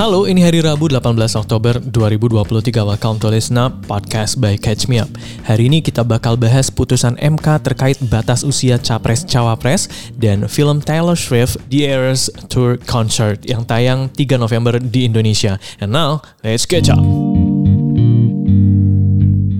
Halo, ini hari Rabu 18 Oktober 2023. Welcome to Listen Up, podcast by Catch Me Up. Hari ini kita bakal bahas putusan MK terkait batas usia Capres-Cawapres dan film Taylor Swift The Eras Tour Concert yang tayang 3 November di Indonesia. And now, let's catch up.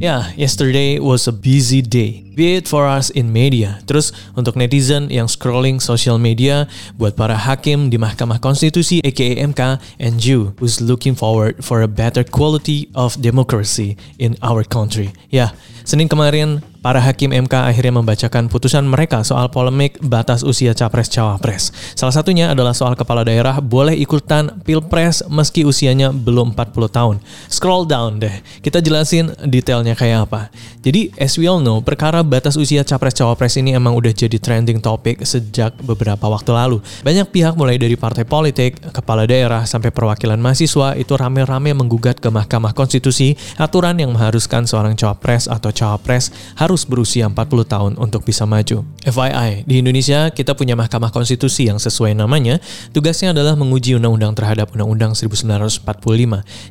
Ya, yeah, yesterday was a busy day. Be it for us in media. Terus untuk netizen yang scrolling social media, buat para hakim di Mahkamah Konstitusi aka MK, and you who's looking forward for a better quality of democracy in our country. Ya, yeah, Senin kemarin para hakim MK akhirnya membacakan putusan mereka soal polemik batas usia capres-cawapres. Salah satunya adalah soal kepala daerah boleh ikutan pilpres meski usianya belum 40 tahun. Scroll down deh, kita jelasin detailnya kayak apa. Jadi, as we all know, perkara batas usia capres-cawapres ini emang udah jadi trending topic sejak beberapa waktu lalu. Banyak pihak mulai dari partai politik, kepala daerah, sampai perwakilan mahasiswa itu rame-rame menggugat ke Mahkamah Konstitusi aturan yang mengharuskan seorang cawapres atau cawapres harus harus berusia 40 tahun untuk bisa maju. FYI, di Indonesia kita punya Mahkamah Konstitusi yang sesuai namanya, tugasnya adalah menguji undang-undang terhadap Undang-Undang 1945.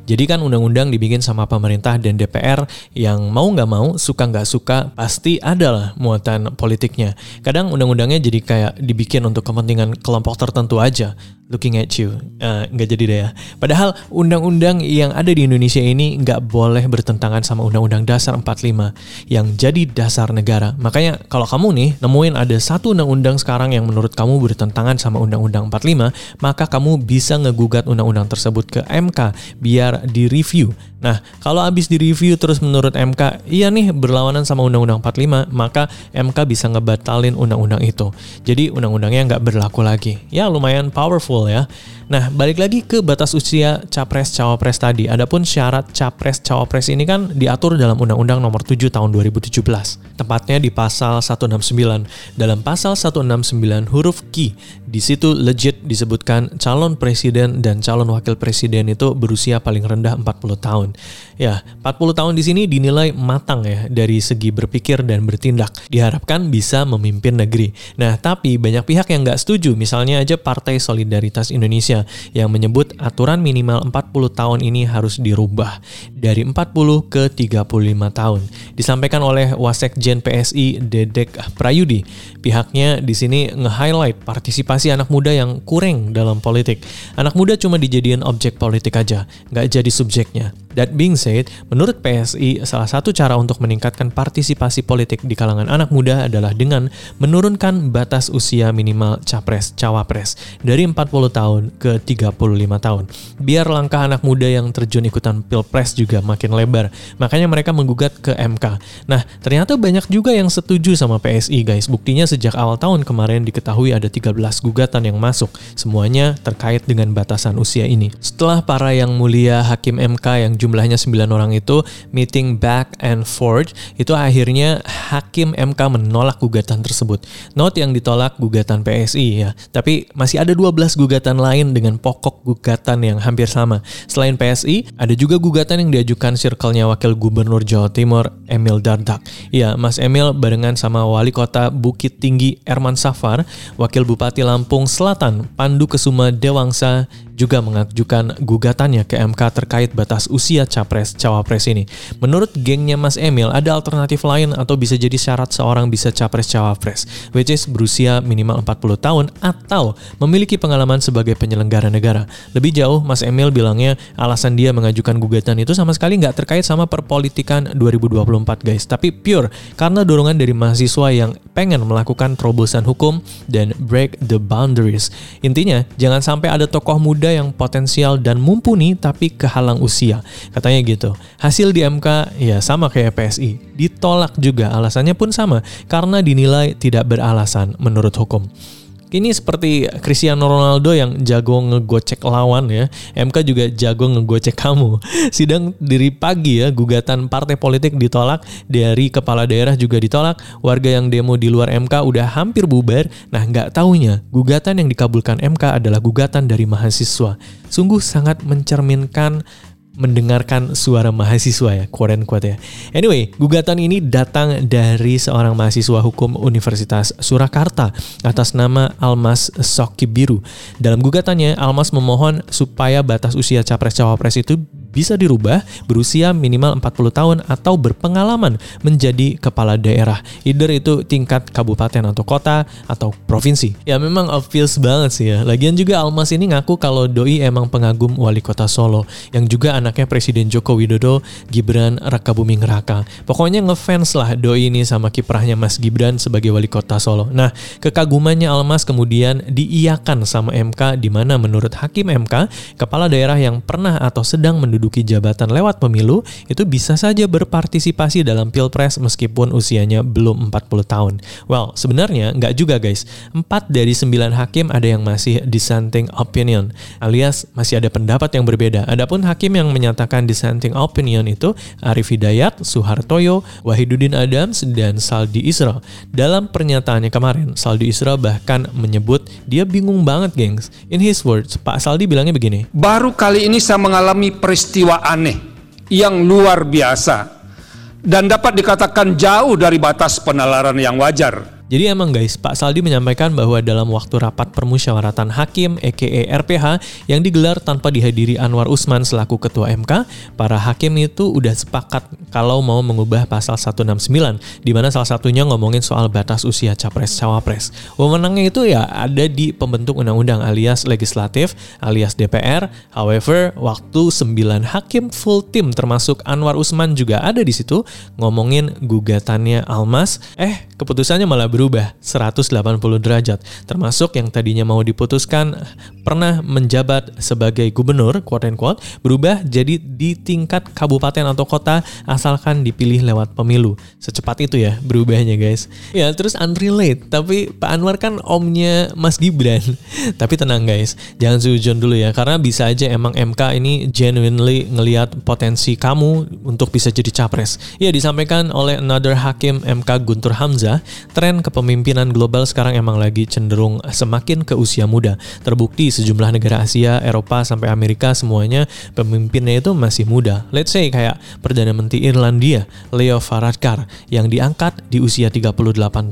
Jadi kan undang-undang dibikin sama pemerintah dan DPR yang mau nggak mau, suka nggak suka, pasti adalah muatan politiknya. Kadang undang-undangnya jadi kayak dibikin untuk kepentingan kelompok tertentu aja looking at you. Uh, nggak jadi deh ya. Padahal undang-undang yang ada di Indonesia ini nggak boleh bertentangan sama Undang-Undang Dasar 45 yang jadi dasar negara. Makanya kalau kamu nih nemuin ada satu undang-undang sekarang yang menurut kamu bertentangan sama Undang-Undang 45, maka kamu bisa ngegugat undang-undang tersebut ke MK biar direview. Nah, kalau habis direview terus menurut MK, iya nih berlawanan sama Undang-Undang 45, maka MK bisa ngebatalin undang-undang itu. Jadi undang-undangnya nggak berlaku lagi. Ya lumayan powerful ya. Nah, balik lagi ke batas usia capres-cawapres tadi. Adapun syarat capres-cawapres ini kan diatur dalam Undang-Undang Nomor 7 Tahun 2017. Tepatnya di pasal 169. Dalam pasal 169 huruf Q, di situ legit disebutkan calon presiden dan calon wakil presiden itu berusia paling rendah 40 tahun. Ya, 40 tahun di sini dinilai matang ya dari segi berpikir dan bertindak. Diharapkan bisa memimpin negeri. Nah, tapi banyak pihak yang nggak setuju. Misalnya aja Partai Solidaritas Indonesia yang menyebut aturan minimal 40 tahun ini harus dirubah dari 40 ke 35 tahun. Disampaikan oleh Wasekjen PSI Dedek Prayudi. Pihaknya di sini nge-highlight partisipasi anak muda yang kurang dalam politik. Anak muda cuma dijadiin objek politik aja, nggak jadi subjeknya. That being said, menurut PSI, salah satu cara untuk meningkatkan partisipasi politik di kalangan anak muda adalah dengan menurunkan batas usia minimal capres-cawapres dari 40 tahun ke 35 tahun. Biar langkah anak muda yang terjun ikutan pilpres juga makin lebar. Makanya mereka menggugat ke MK. Nah, ternyata banyak juga yang setuju sama PSI guys. Buktinya sejak awal tahun kemarin diketahui ada 13 gugatan yang masuk. Semuanya terkait dengan batasan usia ini. Setelah para yang mulia Hakim MK yang jumlahnya 9 orang itu meeting back and forth, itu akhirnya Hakim MK menolak gugatan tersebut. Note yang ditolak gugatan PSI ya, tapi masih ada 12 gugatan lain dengan pokok gugatan yang hampir sama. Selain PSI, ada juga gugatan yang diajukan circle-nya Wakil Gubernur Jawa Timur Emil Dardak. Ya, Mas Emil barengan sama Wali Kota Bukit Tinggi Erman Safar, Wakil Bupati Lampung Selatan Pandu Kesuma Dewangsa juga mengajukan gugatannya ke MK terkait batas usia capres-cawapres ini. Menurut gengnya Mas Emil, ada alternatif lain atau bisa jadi syarat seorang bisa capres-cawapres, which is berusia minimal 40 tahun atau memiliki pengalaman sebagai penyelenggara negara. Lebih jauh, Mas Emil bilangnya alasan dia mengajukan gugatan itu sama sekali nggak terkait sama perpolitikan 2024 guys, tapi pure karena dorongan dari mahasiswa yang pengen melakukan terobosan hukum dan break the boundaries. Intinya, jangan sampai ada tokoh muda yang potensial dan mumpuni tapi kehalang usia. Katanya gitu. Hasil di MK ya sama kayak PSI. Ditolak juga alasannya pun sama karena dinilai tidak beralasan menurut hukum. Ini seperti Cristiano Ronaldo yang jago ngegocek lawan ya. MK juga jago ngegocek kamu. Sidang dari pagi ya, gugatan partai politik ditolak, dari kepala daerah juga ditolak, warga yang demo di luar MK udah hampir bubar. Nah nggak taunya, gugatan yang dikabulkan MK adalah gugatan dari mahasiswa. Sungguh sangat mencerminkan mendengarkan suara mahasiswa ya, quote quote ya. Anyway, gugatan ini datang dari seorang mahasiswa hukum Universitas Surakarta atas nama Almas Sokibiru. Dalam gugatannya, Almas memohon supaya batas usia capres-cawapres itu bisa dirubah berusia minimal 40 tahun atau berpengalaman menjadi kepala daerah. Either itu tingkat kabupaten atau kota atau provinsi. Ya memang obvious banget sih ya. Lagian juga Almas ini ngaku kalau Doi emang pengagum wali kota Solo yang juga anaknya Presiden Joko Widodo, Gibran Rakabuming Raka. Pokoknya ngefans lah Doi ini sama kiprahnya Mas Gibran sebagai wali kota Solo. Nah, kekagumannya Almas kemudian diiyakan sama MK di mana menurut Hakim MK, kepala daerah yang pernah atau sedang menduduki menduduki jabatan lewat pemilu itu bisa saja berpartisipasi dalam pilpres meskipun usianya belum 40 tahun. Well, sebenarnya nggak juga guys. 4 dari 9 hakim ada yang masih dissenting opinion, alias masih ada pendapat yang berbeda. Adapun hakim yang menyatakan dissenting opinion itu Arif Hidayat, Suhartoyo, Wahiduddin Adams, dan Saldi Isra. Dalam pernyataannya kemarin, Saldi Isra bahkan menyebut dia bingung banget gengs. In his words, Pak Saldi bilangnya begini. Baru kali ini saya mengalami peristiwa peristiwa aneh yang luar biasa dan dapat dikatakan jauh dari batas penalaran yang wajar jadi emang guys, Pak Saldi menyampaikan bahwa dalam waktu rapat permusyawaratan hakim EKE RPH yang digelar tanpa dihadiri Anwar Usman selaku ketua MK, para hakim itu udah sepakat kalau mau mengubah pasal 169 di mana salah satunya ngomongin soal batas usia capres cawapres. Wewenangnya itu ya ada di pembentuk undang-undang alias legislatif alias DPR. However, waktu 9 hakim full tim termasuk Anwar Usman juga ada di situ ngomongin gugatannya Almas, eh keputusannya malah berubah 180 derajat, termasuk yang tadinya mau diputuskan pernah menjabat sebagai gubernur, quote and quote, berubah jadi di tingkat kabupaten atau kota asalkan dipilih lewat pemilu. Secepat itu ya berubahnya guys. Ya terus unrelate, tapi Pak Anwar kan omnya Mas Gibran. tapi tenang guys, jangan sujon dulu ya, karena bisa aja emang MK ini genuinely ngelihat potensi kamu untuk bisa jadi capres. Ya disampaikan oleh another hakim MK Guntur Hamzah, tren kepemimpinan global sekarang emang lagi cenderung semakin ke usia muda. Terbukti sejumlah negara Asia, Eropa sampai Amerika semuanya pemimpinnya itu masih muda. Let's say kayak Perdana Menteri Irlandia, Leo Varadkar yang diangkat di usia 38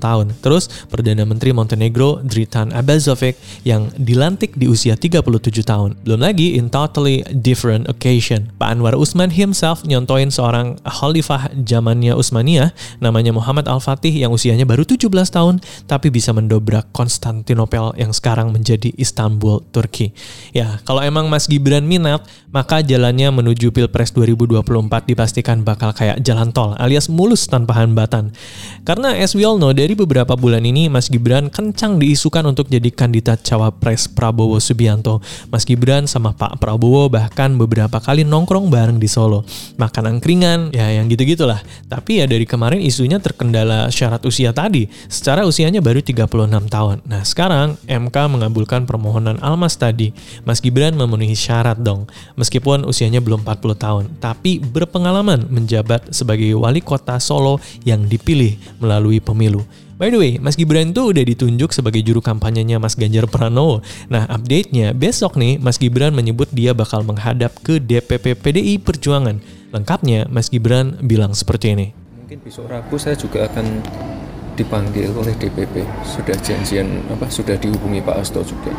tahun. Terus Perdana Menteri Montenegro, Dritan Abazovic yang dilantik di usia 37 tahun. Belum lagi in totally different occasion. Pak Anwar Usman himself nyontoin seorang khalifah zamannya Utsmaniyah namanya Muhammad Al-Fatih yang usianya baru 17 tahun tapi bisa mendobrak Konstantinopel yang sekarang menjadi Istanbul, Turki. Ya, kalau emang Mas Gibran minat, maka jalannya menuju Pilpres 2024 dipastikan bakal kayak jalan tol alias mulus tanpa hambatan. Karena as we all know, dari beberapa bulan ini Mas Gibran kencang diisukan untuk jadi kandidat cawapres Prabowo Subianto. Mas Gibran sama Pak Prabowo bahkan beberapa kali nongkrong bareng di Solo. Makan angkringan, ya yang gitu-gitulah. Tapi ya dari kemarin isunya terkendala syarat usia tadi. Secara usianya baru 36 tahun. Nah sekarang MK mengabulkan permohonan Almas tadi. Mas Gibran memenuhi syarat dong meskipun usianya belum 40 tahun, tapi berpengalaman menjabat sebagai wali kota Solo yang dipilih melalui pemilu. By the way, Mas Gibran itu udah ditunjuk sebagai juru kampanyenya Mas Ganjar Pranowo. Nah, update-nya besok nih, Mas Gibran menyebut dia bakal menghadap ke DPP PDI Perjuangan. Lengkapnya, Mas Gibran bilang seperti ini. Mungkin besok Rabu saya juga akan dipanggil oleh DPP sudah janjian apa sudah dihubungi Pak Asto juga.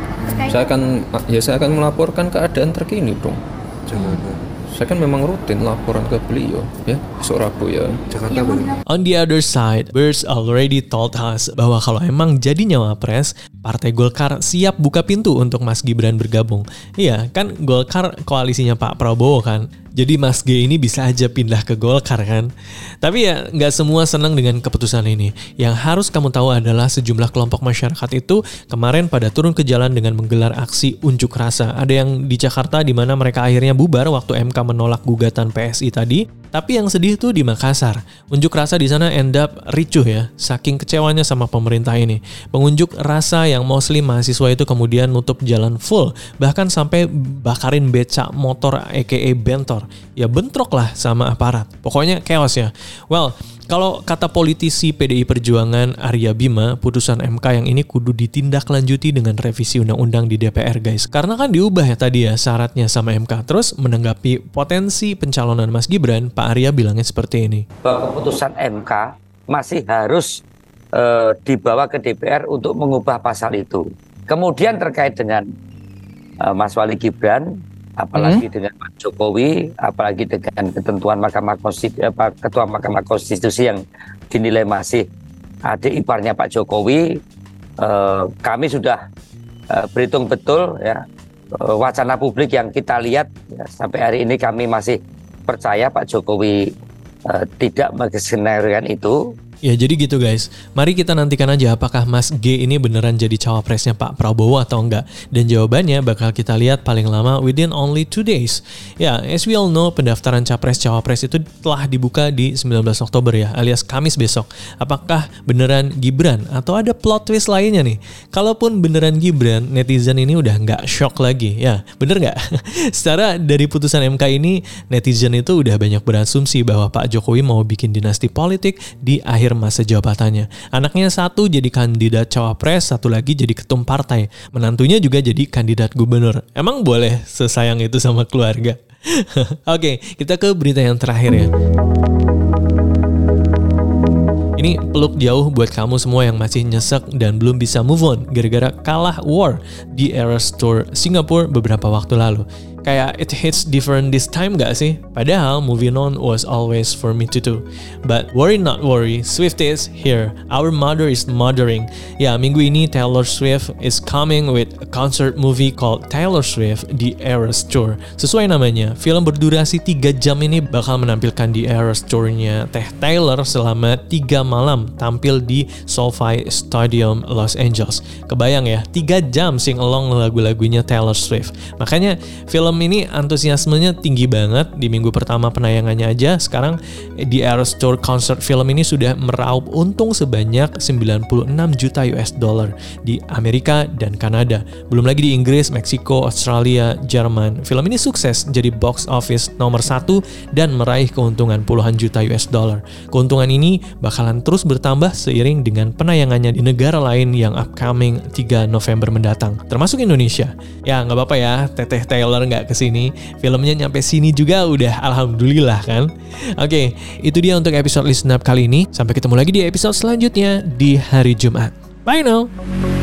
Saya akan ya saya akan melaporkan keadaan terkini dong hmm. saya kan memang rutin laporan ke beliau ya besok Rabu ya. Jakarta On the other side, Birds already told us bahwa kalau emang jadi pres, Partai Golkar siap buka pintu untuk Mas Gibran bergabung. Iya, kan Golkar koalisinya Pak Prabowo kan. Jadi Mas G ini bisa aja pindah ke Golkar kan. Tapi ya nggak semua senang dengan keputusan ini. Yang harus kamu tahu adalah sejumlah kelompok masyarakat itu kemarin pada turun ke jalan dengan menggelar aksi unjuk rasa. Ada yang di Jakarta di mana mereka akhirnya bubar waktu MK menolak gugatan PSI tadi. Tapi yang sedih tuh di Makassar. Unjuk rasa di sana end up ricuh ya, saking kecewanya sama pemerintah ini. Pengunjuk rasa yang mostly mahasiswa itu kemudian nutup jalan full, bahkan sampai bakarin becak motor aka bentor. Ya bentrok lah sama aparat. Pokoknya chaos ya. Well, Kalau kata politisi PDI Perjuangan Arya Bima, putusan MK yang ini kudu ditindaklanjuti dengan revisi undang-undang di DPR guys. Karena kan diubah ya tadi ya syaratnya sama MK. Terus menanggapi potensi pencalonan Mas Gibran, Pak Arya bilangnya seperti ini. Bahwa keputusan MK masih harus e, dibawa ke DPR untuk mengubah pasal itu. Kemudian terkait dengan e, Mas Wali Gibran, apalagi hmm. dengan Pak Jokowi, apalagi dengan ketentuan Mahkamah Konstitusi, apa, Ketua Mahkamah Konstitusi yang dinilai masih adik iparnya Pak Jokowi, eh, kami sudah eh, berhitung betul ya eh, wacana publik yang kita lihat ya, sampai hari ini kami masih percaya Pak Jokowi eh, tidak mengeskenarikan itu Ya jadi gitu guys, mari kita nantikan aja apakah Mas G ini beneran jadi cawapresnya Pak Prabowo atau enggak. Dan jawabannya bakal kita lihat paling lama within only two days. Ya, as we all know, pendaftaran capres-cawapres itu telah dibuka di 19 Oktober ya, alias Kamis besok. Apakah beneran Gibran atau ada plot twist lainnya nih? Kalaupun beneran Gibran, netizen ini udah nggak shock lagi. Ya, bener nggak? Secara dari putusan MK ini, netizen itu udah banyak berasumsi bahwa Pak Jokowi mau bikin dinasti politik di akhir akhir masa jabatannya. Anaknya satu jadi kandidat cawapres, satu lagi jadi ketum partai. Menantunya juga jadi kandidat gubernur. Emang boleh sesayang itu sama keluarga? Oke, kita ke berita yang terakhir ya. Ini peluk jauh buat kamu semua yang masih nyesek dan belum bisa move on gara-gara kalah war di Era Store Singapura beberapa waktu lalu kayak it hits different this time gak sih? Padahal moving on was always for me to do. But worry not worry, Swift is here. Our mother is mothering. Ya, minggu ini Taylor Swift is coming with a concert movie called Taylor Swift The Eras Tour. Sesuai namanya, film berdurasi 3 jam ini bakal menampilkan di Eras Tour-nya Teh Taylor selama 3 malam tampil di SoFi Stadium Los Angeles. Kebayang ya, 3 jam sing along lagu-lagunya Taylor Swift. Makanya film ini antusiasmenya tinggi banget di minggu pertama penayangannya aja. Sekarang di Eras Tour Concert film ini sudah meraup untung sebanyak 96 juta US dollar di Amerika dan Kanada. Belum lagi di Inggris, Meksiko, Australia, Jerman. Film ini sukses jadi box office nomor satu dan meraih keuntungan puluhan juta US dollar. Keuntungan ini bakalan terus bertambah seiring dengan penayangannya di negara lain yang upcoming 3 November mendatang, termasuk Indonesia. Ya nggak apa-apa ya, Teteh Taylor nggak ke sini, filmnya nyampe sini juga udah alhamdulillah kan. Oke, itu dia untuk episode Listen Up kali ini. Sampai ketemu lagi di episode selanjutnya di hari Jumat. Bye now!